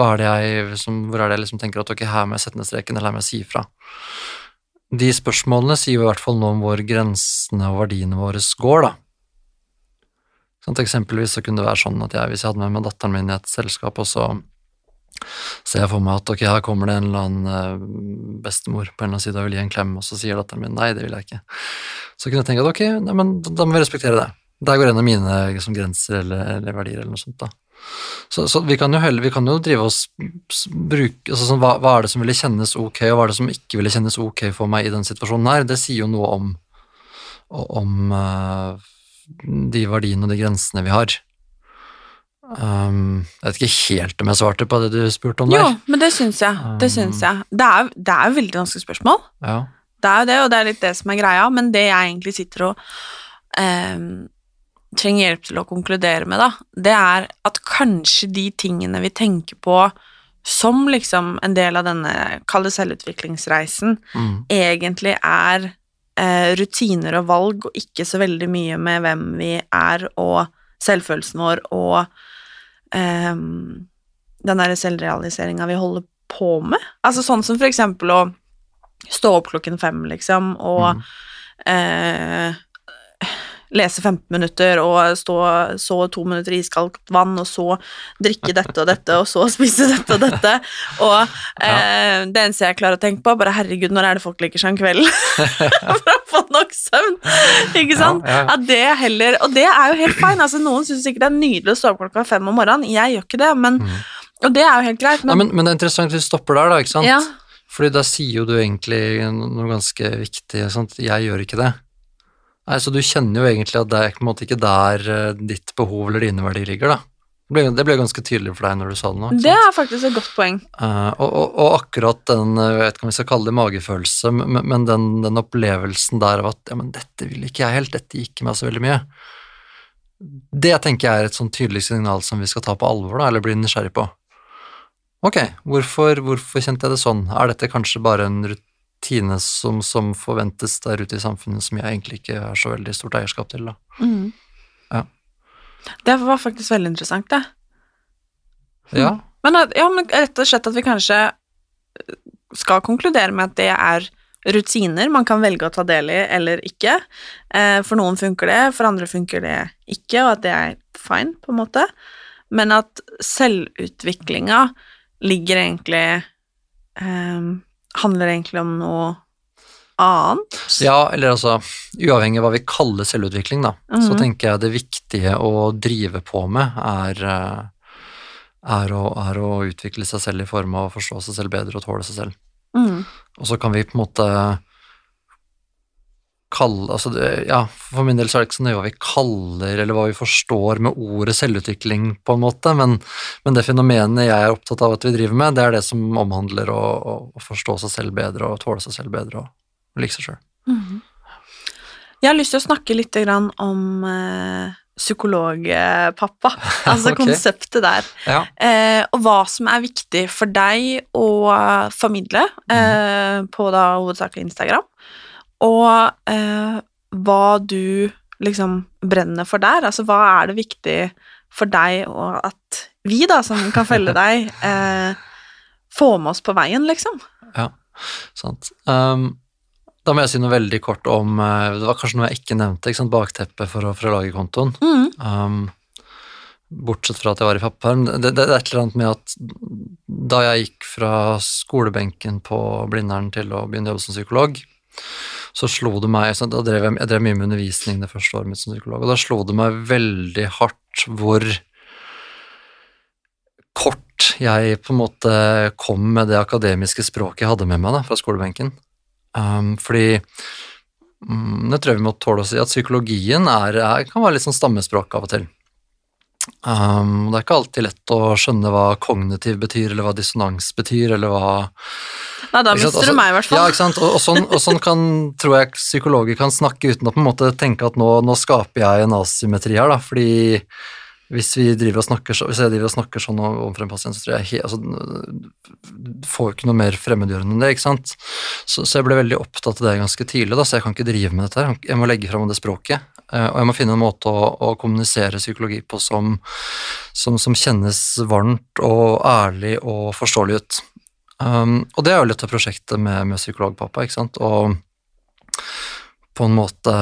Er jeg, hvor er det jeg liksom tenker at ok, her må jeg sette ned streken, eller her må jeg si ifra? De spørsmålene sier jo i hvert fall noe om hvor grensene og verdiene våre går, da. Sånn, eksempelvis så kunne det være sånn at jeg, hvis jeg hadde med meg datteren min i et selskap, og så ser jeg for meg at ok, her kommer det en eller annen eh, bestemor på en eller annen side og vil gi en klem, og så sier datteren min nei, det vil jeg ikke. Så kunne jeg tenke at ok, nei, men da, må vi respektere det. Der går en av mine liksom, grenser eller, eller verdier eller noe sånt, da. Så, så vi kan heller, vi kan jo drive oss bruke altså sånn, hva, hva er det som ville kjennes ok, og hva er det som ikke ville kjennes ok for meg i den situasjonen her? Det sier jo noe om, om eh, de verdiene og de grensene vi har. Um, jeg vet ikke helt om jeg svarte på det du spurte om der. Jo, men det syns jeg. Det syns jeg. Det er, det er veldig vanskelige spørsmål. Ja. Det er jo det, og det er litt det som er greia, men det jeg egentlig sitter og ehm, trenger hjelp til å konkludere med, da, det er at kanskje de tingene vi tenker på som liksom en del av denne, kall det selvutviklingsreisen, Mm. egentlig er eh, rutiner og valg, og ikke så veldig mye med hvem vi er, og selvfølelsen vår, og eh, den derre selvrealiseringa vi holder på med. Altså sånn som for eksempel å stå opp klokken fem, liksom, og eh, lese 15 minutter og stå så to minutter i iskaldt vann, og så drikke dette og dette, og så spise dette og dette. Og [LAUGHS] eh, det eneste jeg klarer å tenke på, bare herregud, når er det folk legger seg om kvelden? [LAUGHS] For å få nok søvn. Ikke sant? Ja, ja. Det heller Og det er jo helt fine. Altså, noen syns sikkert det er nydelig å stå opp klokka fem om morgenen. Jeg gjør ikke det, men Og det er jo helt greit, men, men, men det er interessant hvis vi stopper der, da, ikke sant? Ja. Fordi da sier jo du egentlig noe ganske viktig, sant? Jeg gjør ikke det. Nei, så du kjenner jo egentlig at det er på en måte ikke der eh, ditt behov eller dine verdier ligger, da. Det ble, det ble ganske tydelig for deg når du sa det nå. det er faktisk et godt poeng. Uh, og, og, og akkurat den, eh, jeg vet ikke om vi skal kalle det magefølelse, men, men den, den opplevelsen der av at ja, men dette vil ikke jeg helt, dette gikk meg så veldig mye. Det tenker jeg er et sånn tydelig signal som vi skal ta på alvor, da, eller bli nysgjerrig på. Ok, hvorfor, hvorfor kjente jeg det sånn? Er dette kanskje bare en rutine som, som forventes der ute i samfunnet, som jeg egentlig ikke har så veldig stort eierskap til, da? Ja. Det var faktisk veldig interessant, det. Ja, Men, ja, men rett og slett at vi kanskje skal konkludere med at det er rutiner man kan velge å ta del i eller ikke. Eh, for noen funker det, for andre funker det ikke, og at det er fine, på en måte. Men at selvutviklinga ligger egentlig eh, Handler egentlig om noe annet. Ja, eller altså, uavhengig av hva vi kaller selvutvikling, da, så Mhm. tenker jeg det viktige å drive på med er, eh, er, å, er å utvikle seg selv i form av å forstå seg selv bedre og tåle seg selv. Mm. Og så kan vi på en måte kaller altså det, ja, For min del så er det ikke så nøye hva vi kaller eller hva vi forstår med ordet selvutvikling, på en måte, men, men det fenomenet jeg er opptatt av at vi driver med, det er det som omhandler å, å, å forstå seg selv bedre og tåle seg selv bedre og like seg sjøl. Jeg har lyst til å snakke litt grann om eh, psykologpappa, [LAUGHS] altså okay. konseptet der. Ja. Eh, og hva som er viktig for deg å formidle eh, på da hovedsakelig Instagram, og eh, hva du liksom brenner for der. Altså hva er det viktig for deg og at vi da, som kan følge [LAUGHS] deg, eh, får med oss på veien, liksom? Ja, sant. Um, da må jeg si noe veldig kort om eh, Det var kanskje noe jeg ikke nevnte, ikke bakteppet for for å lage kontoen. Mm. Um, bortsett fra at jeg var i pappaperm. Det, det, det er et eller annet med at da jeg gikk fra skolebenken på Blindern til å begynne å jobbe som psykolog, så slo det meg da drev jeg, jeg drev mye med undervisning det første året mitt som psykolog, og da slo det meg veldig hardt hvor kort jeg på en måte kom med det akademiske språket jeg hadde med meg da, fra skolebenken. Um, fordi um, det tror jeg vi må tåle å si, at psykologien er, er, kan være litt sånn stammespråk av og til. Um, det er ikke alltid lett å skjønne hva kognitiv betyr, eller hva dissonans betyr, eller hva Nei, da mister du Altså, meg, i hvert fall. Ja, ikke sant? Og, og, sånn, og sånn kan, tror jeg psykologer kan snakke uten å på en måte tenke at nå, nå skaper jeg en asymmetri her, da, fordi hvis, vi driver og snakker, hvis jeg driver og snakker sånn overfor en pasient, så tror jeg altså, Du får ikke noe mer fremmedgjørende enn det, ikke sant. Så, så jeg ble veldig opptatt av det ganske tidlig, da, så jeg kan ikke drive med dette her. Jeg må legge fram det språket, og jeg må finne en måte å, å kommunisere psykologi på som, som, som kjennes varmt og ærlig og forståelig ut. Um, og det er jo litt av prosjektet med, med psykologpappa, ikke sant, å på en måte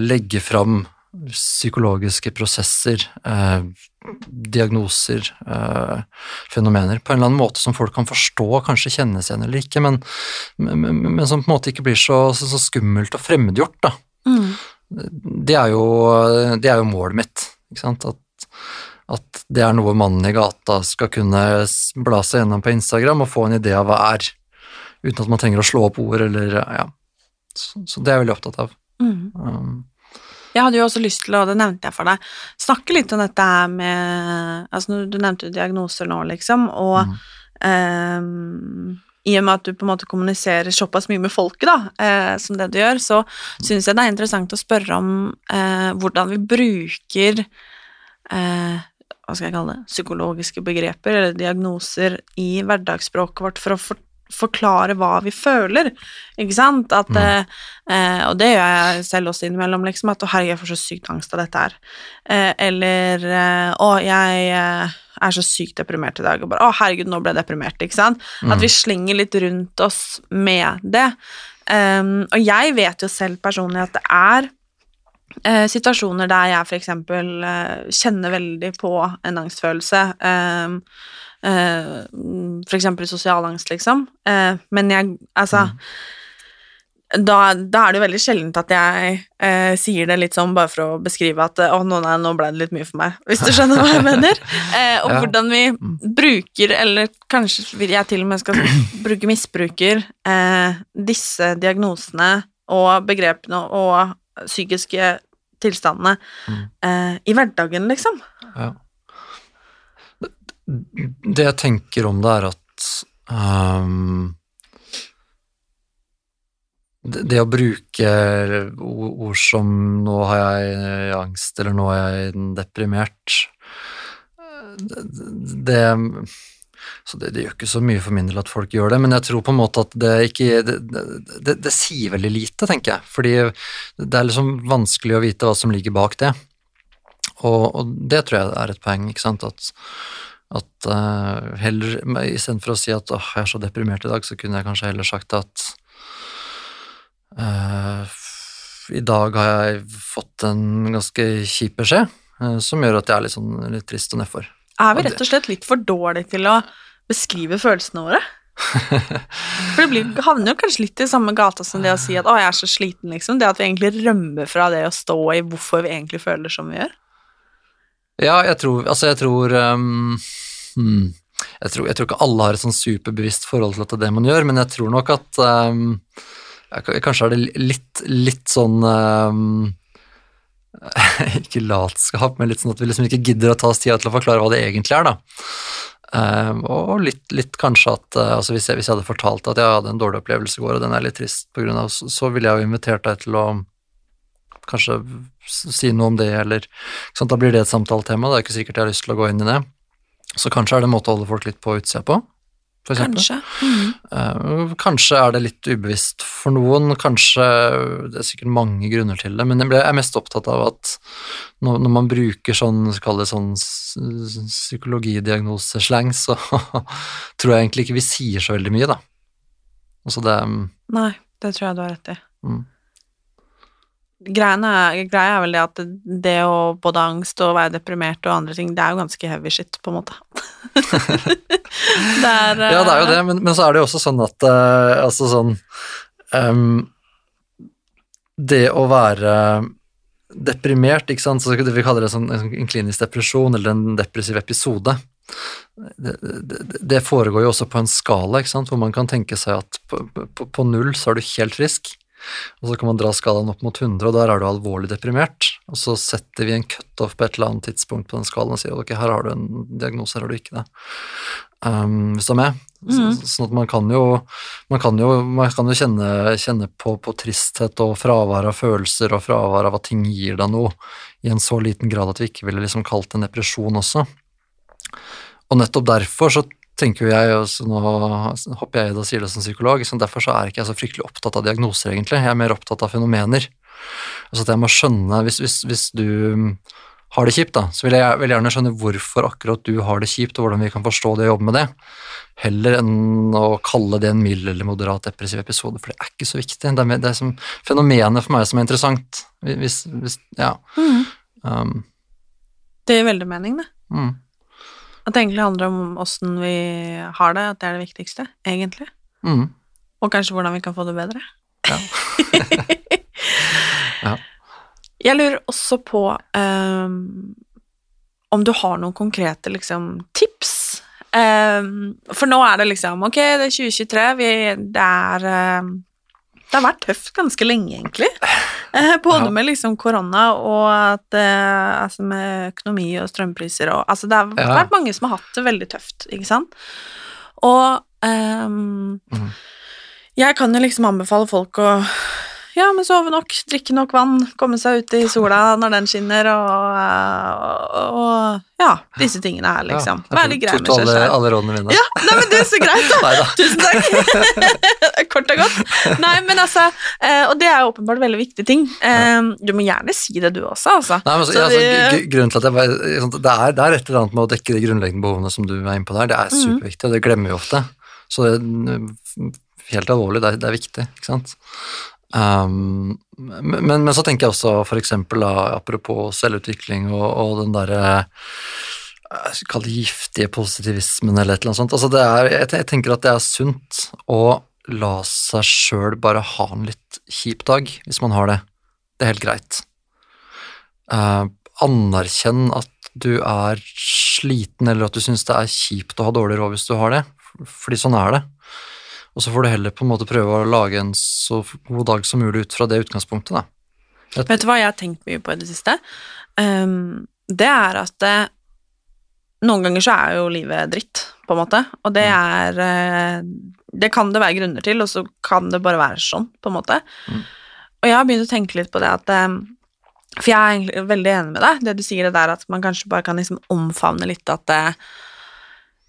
legge fram psykologiske prosesser, eh, diagnoser, eh, fenomener, på en eller annen måte som folk kan forstå, kanskje kjenne seg igjen eller ikke, men, men, men som på en måte ikke blir så, så, så skummelt og fremmedgjort, da. Mm. Det er jo, det er jo målet mitt, at, at det er noe mannen i gata skal kunne bla seg gjennom på Instagram og få en idé av hva er, uten at man trenger å slå opp ord eller, ja. Så, så det er jeg veldig opptatt av. Mm. Um, Jeg hadde jo også lyst til, og det nevnte jeg for deg, snakke litt om dette her med Altså, du- du nevnte jo diagnoser nå, liksom, og ehm, i og med at du på en måte kommuniserer såpass mye med folket, da, eh, som det du gjør, så syns jeg det er interessant å spørre om eh, hvordan vi bruker eh, hva skal jeg kalle det, psykologiske begreper eller diagnoser i hverdagsspråket vårt for å for, forklare hva vi føler, ikke sant? At, mm. eh, og det gjør jeg selv også innimellom, liksom, at å herregud, jeg får så sykt angst av dette her. Eh, eller eh, å, jeg eh, er så sykt deprimert i dag, og bare å herregud, nå ble jeg deprimert, ikke sant? At vi slenger litt rundt oss med det. Um, og jeg vet jo selv personlig at det er eh, situasjoner der jeg for eksempel eh, kjenner veldig på en angstfølelse. Um, eh, for eksempel sosial angst, liksom. Eh, men jeg Altså da, da er det jo veldig sjeldent at jeg eh, sier det litt sånn bare for å beskrive at å, nå, nei, nå ble det litt mye for meg, hvis du skjønner hva jeg mener. [LAUGHS] Eh, og Ja. hvordan vi bruker, eller kanskje jeg til og med skal bruke misbruker, eh, disse diagnosene og begrepene og psykiske tilstandene eh, i hverdagen, liksom. Ja. Det jeg tenker om det, er at ehm, det, å bruke ord som 'nå har jeg angst', eller 'nå er jeg deprimert' det, det, så det, det gjør ikke så mye for min del at folk gjør det, men jeg tror på en måte at det ikke Det, det, det, sier veldig lite, tenker jeg, fordi det er liksom vanskelig å vite hva som ligger bak det. Og, og det tror jeg er et poeng, ikke sant, at, at uh, heller Istedenfor å si at åh, jeg er så deprimert i dag, så kunne jeg kanskje heller sagt at eh, i dag har jeg fått en ganske kjip beskjed, eh, som gjør at jeg er litt, sånn, litt trist og nedfor. Er vi rett og slett litt for dårlige til å beskrive følelsene våre? [LAUGHS] For det blir, havner jo kanskje litt i samme gata som det å si at 'å, jeg er så sliten', liksom. Det at vi egentlig rømmer fra det å stå i hvorfor vi egentlig føler som vi gjør. Ja, jeg tror Altså, jeg tror um, hmm, jeg, tror, jeg tror ikke alle har et sånn superbevisst forhold til at det er det man gjør, men jeg tror nok at k- Kanskje er det litt, litt sånn um, [LAUGHS] Ikke latskap, men litt sånn at vi liksom ikke gidder å ta oss tida til å forklare hva det egentlig er, da. Um, og litt, litt kanskje at eh, altså hvis, jeg, hvis jeg hadde fortalt at jeg hadde en dårlig opplevelse i går, og den er litt trist på grunn av, så, så ville jeg jo invitert deg til å kanskje si noe om det, eller? Da blir det et samtaletema, det er ikke sikkert jeg har lyst til å gå inn i det. Så kanskje er det en måte å holde folk litt på utsida på, eksempel. Kanskje. Eh, Kanskje er det litt ubevisst for noen, kanskje det er sikkert mange grunner til det, men jeg er mest opptatt av at når, når man bruker sånn, kall det sånn psykologidiagnoseslang, så [LAUGHS] tror jeg egentlig ikke vi sier så veldig mye, da. Altså det Nei, det tror jeg du har rett i. Mm. Greiene, greia er vel det at det å både angst og være deprimert og andre ting, det er jo ganske heavy shit, på en måte. [LAUGHS] det er Ja, det er jo eh, det, men, men så er det jo også sånn at uh, altså sånn um, Det å være deprimert, ikke sant, så vi kaller det sånn, en klinisk depresjon eller en depressiv episode, det, det, det foregår jo også på en skala, ikke sant, hvor man kan tenke seg at på, på, på null så er du helt frisk, og så kan man dra skalaen opp mot 100, og der er du alvorlig deprimert, og så setter vi en cutoff på et eller annet tidspunkt på den skalaen og sier ok, her har du en diagnose, her har du ikke det. Um, hvis du er med. Så, sånn at man kan jo, man kan jo, man kan jo kjenne, kjenne på, på tristhet og fravær av følelser og fravær av at ting gir deg noe, i en så liten grad at vi ikke ville liksom kalt det en depresjon også. Og nettopp derfor så tenker jo jeg, også, nå hopper jeg i det og sier det som psykolog, så derfor så er ikke jeg så fryktelig opptatt av diagnoser, egentlig. Jeg er mer opptatt av fenomener. Altså at jeg må skjønne, hvis, hvis, hvis du har det kjipt, da, så vil jeg vil gjerne skjønne hvorfor akkurat du har det kjipt, og hvordan vi kan forstå det og jobbe med det, heller enn å kalle det en mild eller moderat depressiv episode, for det er ikke så viktig. Det er, det er som fenomenet for meg som er interessant. Hvis, hvis, ja. Um, Det gir veldig mening, det. mm, At det egentlig handler om åssen vi har det, at det er det viktigste, egentlig. mm, Og kanskje hvordan vi kan få det bedre. Ja. [LAUGHS] Ja. Jeg lurer også på um, om du har noen konkrete liksom, tips. Um, for nå er det liksom Ok, det er 2023, vi, det er ehm, Det har vært tøft ganske lenge, egentlig. Eh, både Ja. med liksom korona og at eh, altså med økonomi og strømpriser og Altså, det har Ja. vært mange som har hatt det veldig tøft, ikke sant? Og um, mm. jeg kan jo liksom anbefale folk å ja, men sove nok, drikke nok vann, komme seg ut i sola når den skinner, og, og, og ja, disse tingene her, liksom. Ja, Være litt grei med seg selv. alle rådene mine. Ja, nei, men det er så greit, da. Neida. Tusen takk. [LAUGHS] Kort og godt. Nei, men altså, eh, og det er åpenbart veldig viktige ting. Eh, Du må gjerne si det, du også, altså. Nei, men så, Så ja, altså, grunnen til at jeg bare, sånn, det, er, det er et eller annet med å dekke de grunnleggende behovene som du er inne på der, det er Mhm. superviktig, og det glemmer vi ofte. Så det helt alvorlig, det er, det er viktig, ikke sant. Um, men, men så tenker jeg også eksempel apropos selvutvikling og, og den derre Kall det giftige positivismen eller et eller annet sånt. Altså er, jeg tenker at det er sunt å la seg sjøl bare ha en litt kjip dag, hvis man har det. Det er helt greit. Uh, anerkjenn at du er sliten, eller at du syns det er kjipt å ha dårlig råd hvis du har det, fordi sånn er det. Og så får du heller på en måte prøve å lage en så god dag som mulig ut fra det utgangspunktet, da. Vet du hva jeg har tenkt mye på i det siste? Um, det er at det, noen ganger så er jo livet dritt, på en måte, og det er eh, Det kan det være grunner til, og så kan det bare være sånn, på en måte. Og jeg har begynt å tenke litt på det at eh, For jeg er egentlig veldig enig med deg, det du sier det der at man kanskje bare kan liksom omfavne litt at eh,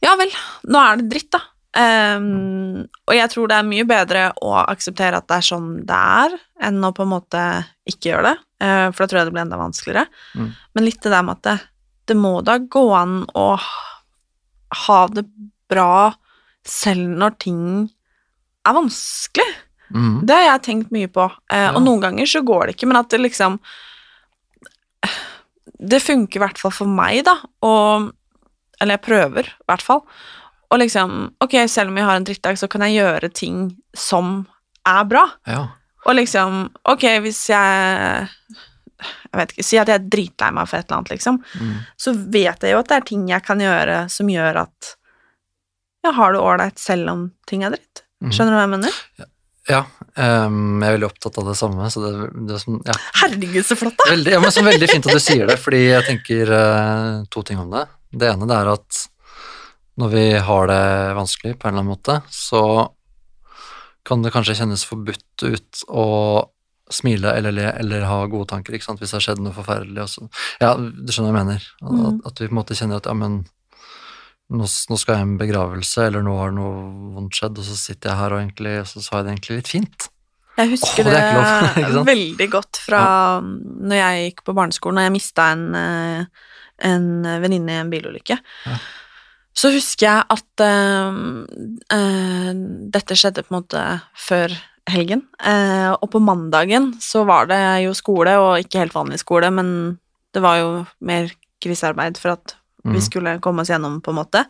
Ja vel, nå er det dritt, da. Um, og jeg tror det er mye bedre å akseptere at det er sånn det er, enn å på en måte ikke gjøre det, uh, for da tror jeg det blir enda vanskeligere. Mm. Men litt det der med at det, det må da gå an å ha det bra selv når ting er vanskelig. Mm. Det har jeg tenkt mye på, eh, Ja. og noen ganger så går det ikke, men at det liksom Det funker i hvert fall for meg, da, og Eller jeg prøver, i hvert fall. Og liksom Ok, selv om jeg har en drittdag, så kan jeg gjøre ting som er bra. Ja. Og liksom Ok, hvis jeg Jeg vet ikke Si at jeg er dritlei meg for et eller annet, liksom. Mm. Så vet jeg jo at det er ting jeg kan gjøre som gjør at jeg har det ålreit selv om ting er dritt. Mhm. Skjønner du hva jeg mener? Ja, ehm, jeg er veldig opptatt av det samme, så det, det sånn, ja. Herregud, så flott, da! Veldig, ja, men så veldig fint at du sier det, fordi jeg tenker uh, to ting om det. Det ene det er at når vi har det vanskelig på en eller annen måte, så kan det kanskje kjennes forbudt ut å smile eller le eller ha gode tanker, hvis det har skjedd noe forferdelig. Også. Ja, du skjønner hva jeg mener. At, Mm. at vi på en måte kjenner at ja, men nå, nå skal jeg i en begravelse, eller nå har noe vondt skjedd, og så sitter jeg her og egentlig, og så har jeg det egentlig litt fint. Jeg husker oh, det [LAUGHS] det, lov, veldig godt fra når jeg gikk på barneskolen og jeg mista en, eh, en venninne i en bilulykke. Ja. Så husker jeg at uh, uh, dette skjedde på en måte før helgen. Uh, og på mandagen så var det jo skole, og ikke helt vanlig skole, men det var jo mer krisearbeid for at vi Mhm. skulle komme oss gjennom, på en måte.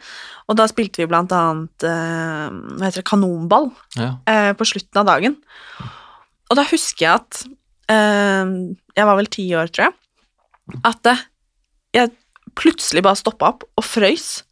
Og da spilte vi blant annet hva heter det, kanonball Ja. på slutten av dagen. Og da husker jeg at Jeg var vel ti år, tror jeg. At jeg plutselig bare stoppa opp og frøys.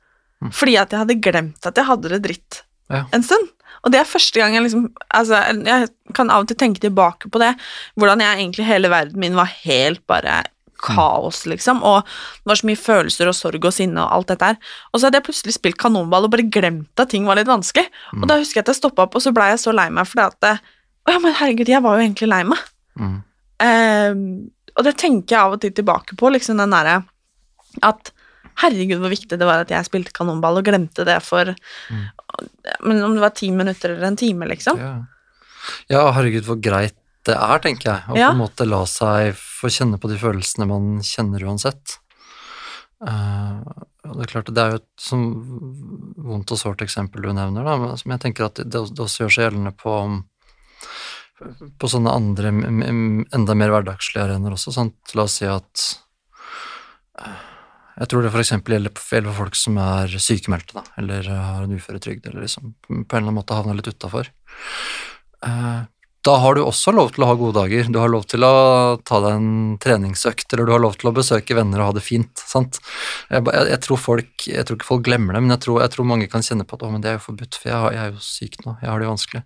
Mm. Fordi at jeg hadde glemt at jeg hadde det dritt Ja. en stund. Og det er første gang jeg liksom Altså, jeg kan av og til tenke tilbake på det. Hvordan jeg egentlig hele verden min var helt bare kaos, liksom. Og det var så mye følelser og sorg og sinne og alt dette her. Og så hadde jeg plutselig spilt kanonball og bare glemt at ting var litt vanskelig. Og da husker jeg at jeg stoppa opp, og så blei jeg så lei meg fordi at det- Å ja, men herregud, jeg var jo egentlig lei meg. Mm. Eh, og det tenker jeg av og til tilbake på, liksom den derre at herregud, hvor viktig det var at jeg spilte kanonball og glemte det for Men om det var ti minutter eller en time, liksom. Ja. ja, herregud, hvor greit det er, tenker jeg, å Ja. på en måte la seg få kjenne på de følelsene man kjenner uansett. Uh, det er klart, det er jo et sånn vondt og sårt eksempel du nevner, da, men som jeg tenker at det, også gjør seg gjeldende på på sånne andre, enda mer hverdagslige arenaer også. Sant? La oss si at eh, jeg tror det f.eks. Gjelder, for folk som er sykemeldte, da, eller har en uføretrygd, eller liksom på en eller annen måte havner litt utafor. Da har du også lov til å ha gode dager. Du har lov til å ta deg en treningsøkt, eller du har lov til å besøke venner og ha det fint. sant? Jeg, jeg, jeg, tror, folk, jeg tror ikke folk glemmer det, men jeg tror, jeg tror mange kan kjenne på at å, men det er jo forbudt, for jeg, har, jeg er jo syk nå, jeg har det vanskelig.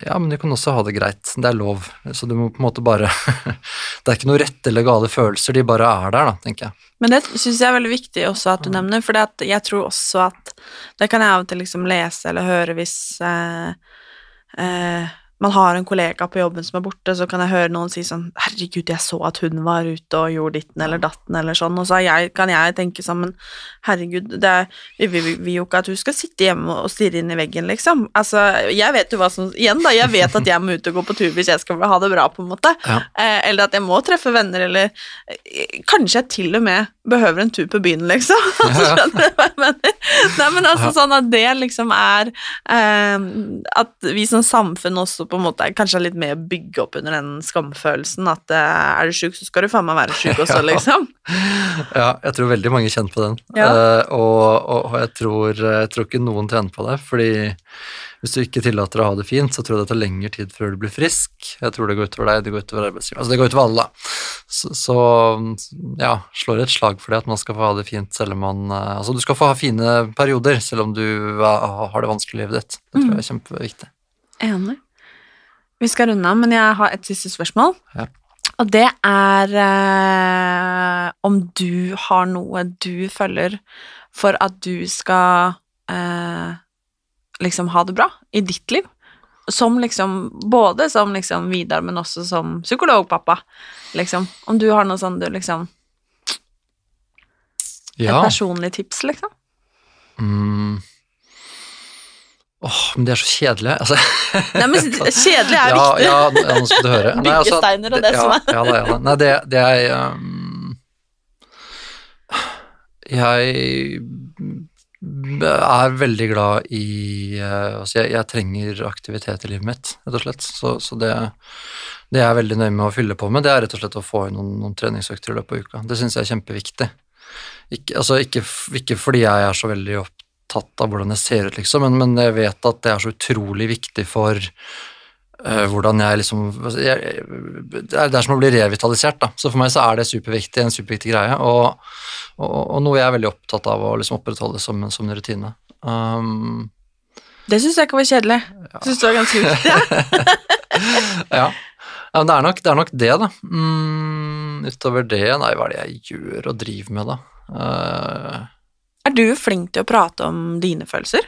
Ja, men du kan også ha det greit. Det er lov. Så du må på en måte bare [LAUGHS] Det er ikke noe rette eller gale følelser, de bare er der, da, tenker jeg. Men det syns jeg er veldig viktig også at du nevner, for jeg tror også at Det kan jeg av og til liksom lese eller høre hvis eh, eh, man har en kollega på jobben som er borte, så kan jeg høre noen si sånn 'Herregud, jeg så at hun var ute og gjorde ditten eller datten', eller sånn, og så jeg, kan jeg tenke sammen 'Herregud, det vi vil vi, jo ikke at hun skal sitte hjemme og stirre inn i veggen', liksom. Altså, jeg vet jo hva som Igjen, da, jeg vet at jeg må ut og gå på tur hvis jeg skal ha det bra, på en måte. Ja. Eh, eller at jeg må treffe venner, eller eh, kanskje jeg til og med behøver en tur på byen, liksom. Ja. [LAUGHS] Skjønner du hva jeg mener? Nei, men altså sånn at det liksom er eh, At vi som samfunn også på en måte er kanskje litt med å bygge opp under den skamfølelsen at eh, er du sjuk, så skal du faen meg være sjuk også, [LAUGHS] Ja. liksom. Ja, jeg tror veldig mange kjenner på den. Ja. uh, og, og, og jeg, tror, jeg tror ikke noen tjener på det, fordi hvis du ikke tillater å ha det fint, så tror jeg det tar lengre tid før du blir frisk. Jeg tror det går utover deg, det går utover arbeidsgiver. Altså det går utover alle, da. Så, så ja, slår et slag for det at man skal få ha det fint selv om man eh, Altså du skal få ha fine perioder selv om du har det vanskelig i livet ditt. Det tror jeg er kjempeviktig. Enig. Vi skal runde av, men jeg har et siste spørsmål. Ja. Og det er eh, om du har noe du følger for at du skal eh, liksom ha det bra i ditt liv. Som liksom, både som liksom Vidar, men også som psykologpappa. Liksom. Om du har noe sånn du liksom Et Ja. personlig tips, liksom? Mm. Åh, men det er så kjedelig. Altså. [LAUGHS] Nei, men kjedelig er ja, viktig. Ja, ja, nå skal du høre. Nei, altså, Byggesteiner og det ja, som er. Ja, da, ja, da. Nei, det, det er um, Jeg er veldig glad i uh, Altså, jeg, jeg trenger aktivitet i livet mitt, rett og slett. Så, så det, det er veldig nøye med å fylle på med. Det er rett og slett å få inn noen, noen treningsøkter i løpet av uka. Det syns jeg er kjempeviktig. Ikke, altså, ikke, ikke fordi jeg er så veldig opptatt av hvordan jeg ser ut, liksom, men, men jeg vet at det er så utrolig viktig for uh, hvordan jeg liksom jeg, det, er, som å bli revitalisert, da. Så for meg så er det superviktig, en superviktig greie, og, og, og noe jeg er veldig opptatt av å liksom opprettholde som, som en rutine. Um, Det syns jeg ikke var kjedelig. Ja. Syns det var ganske viktig. [LAUGHS] Ja. Ja. men det, er nok, det er nok det, da. Mm, utover det, nei, hva er det jeg gjør og driver med, da? Eh, Er du flink til å prate om dine følelser?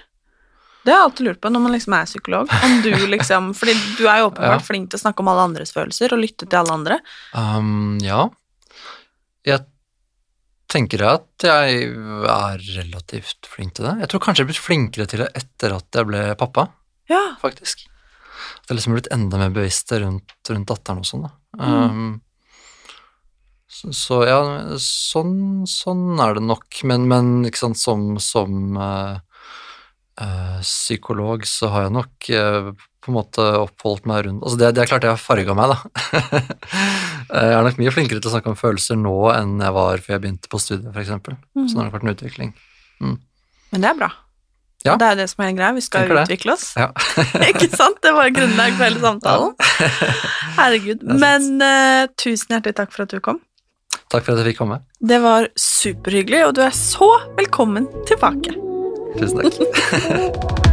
Det har jeg alltid lurt på når man liksom er psykolog. Om du liksom, fordi du er jo åpenbart Ja. flink til å snakke om alle andres følelser og lytte til alle andre. Um, ja. Jeg tenker at jeg er relativt flink til det. Jeg tror kanskje jeg er blitt flinkere til det etter at jeg ble pappa, Ja. faktisk. At jeg liksom er blitt enda mer bevisst rundt, rundt datteren og sånn, da. Um, så, ja, sånn, sånn er det nok, men, men ikke sant, som, som uh, uh, psykolog så har jeg nok uh, på en måte oppholdt meg rundt Altså det, det er klart jeg har farga meg, da. [LAUGHS] jeg er nok mye flinkere til å snakke om følelser nå enn jeg var før jeg begynte på studiet, f.eks. eksempel Sånn har det vært en utvikling. Men det er bra. Ja. Det er jo det som er greia. Vi skal det. utvikle oss. Ja. [LAUGHS] ikke sant? Det var grunnlag for hele [LAUGHS] samtalen. Herregud. er. Men uh, tusen hjertelig takk for at du kom. Takk for at jeg fikk komme. Det var superhyggelig, og du er så velkommen tilbake. Tusen takk. [LAUGHS]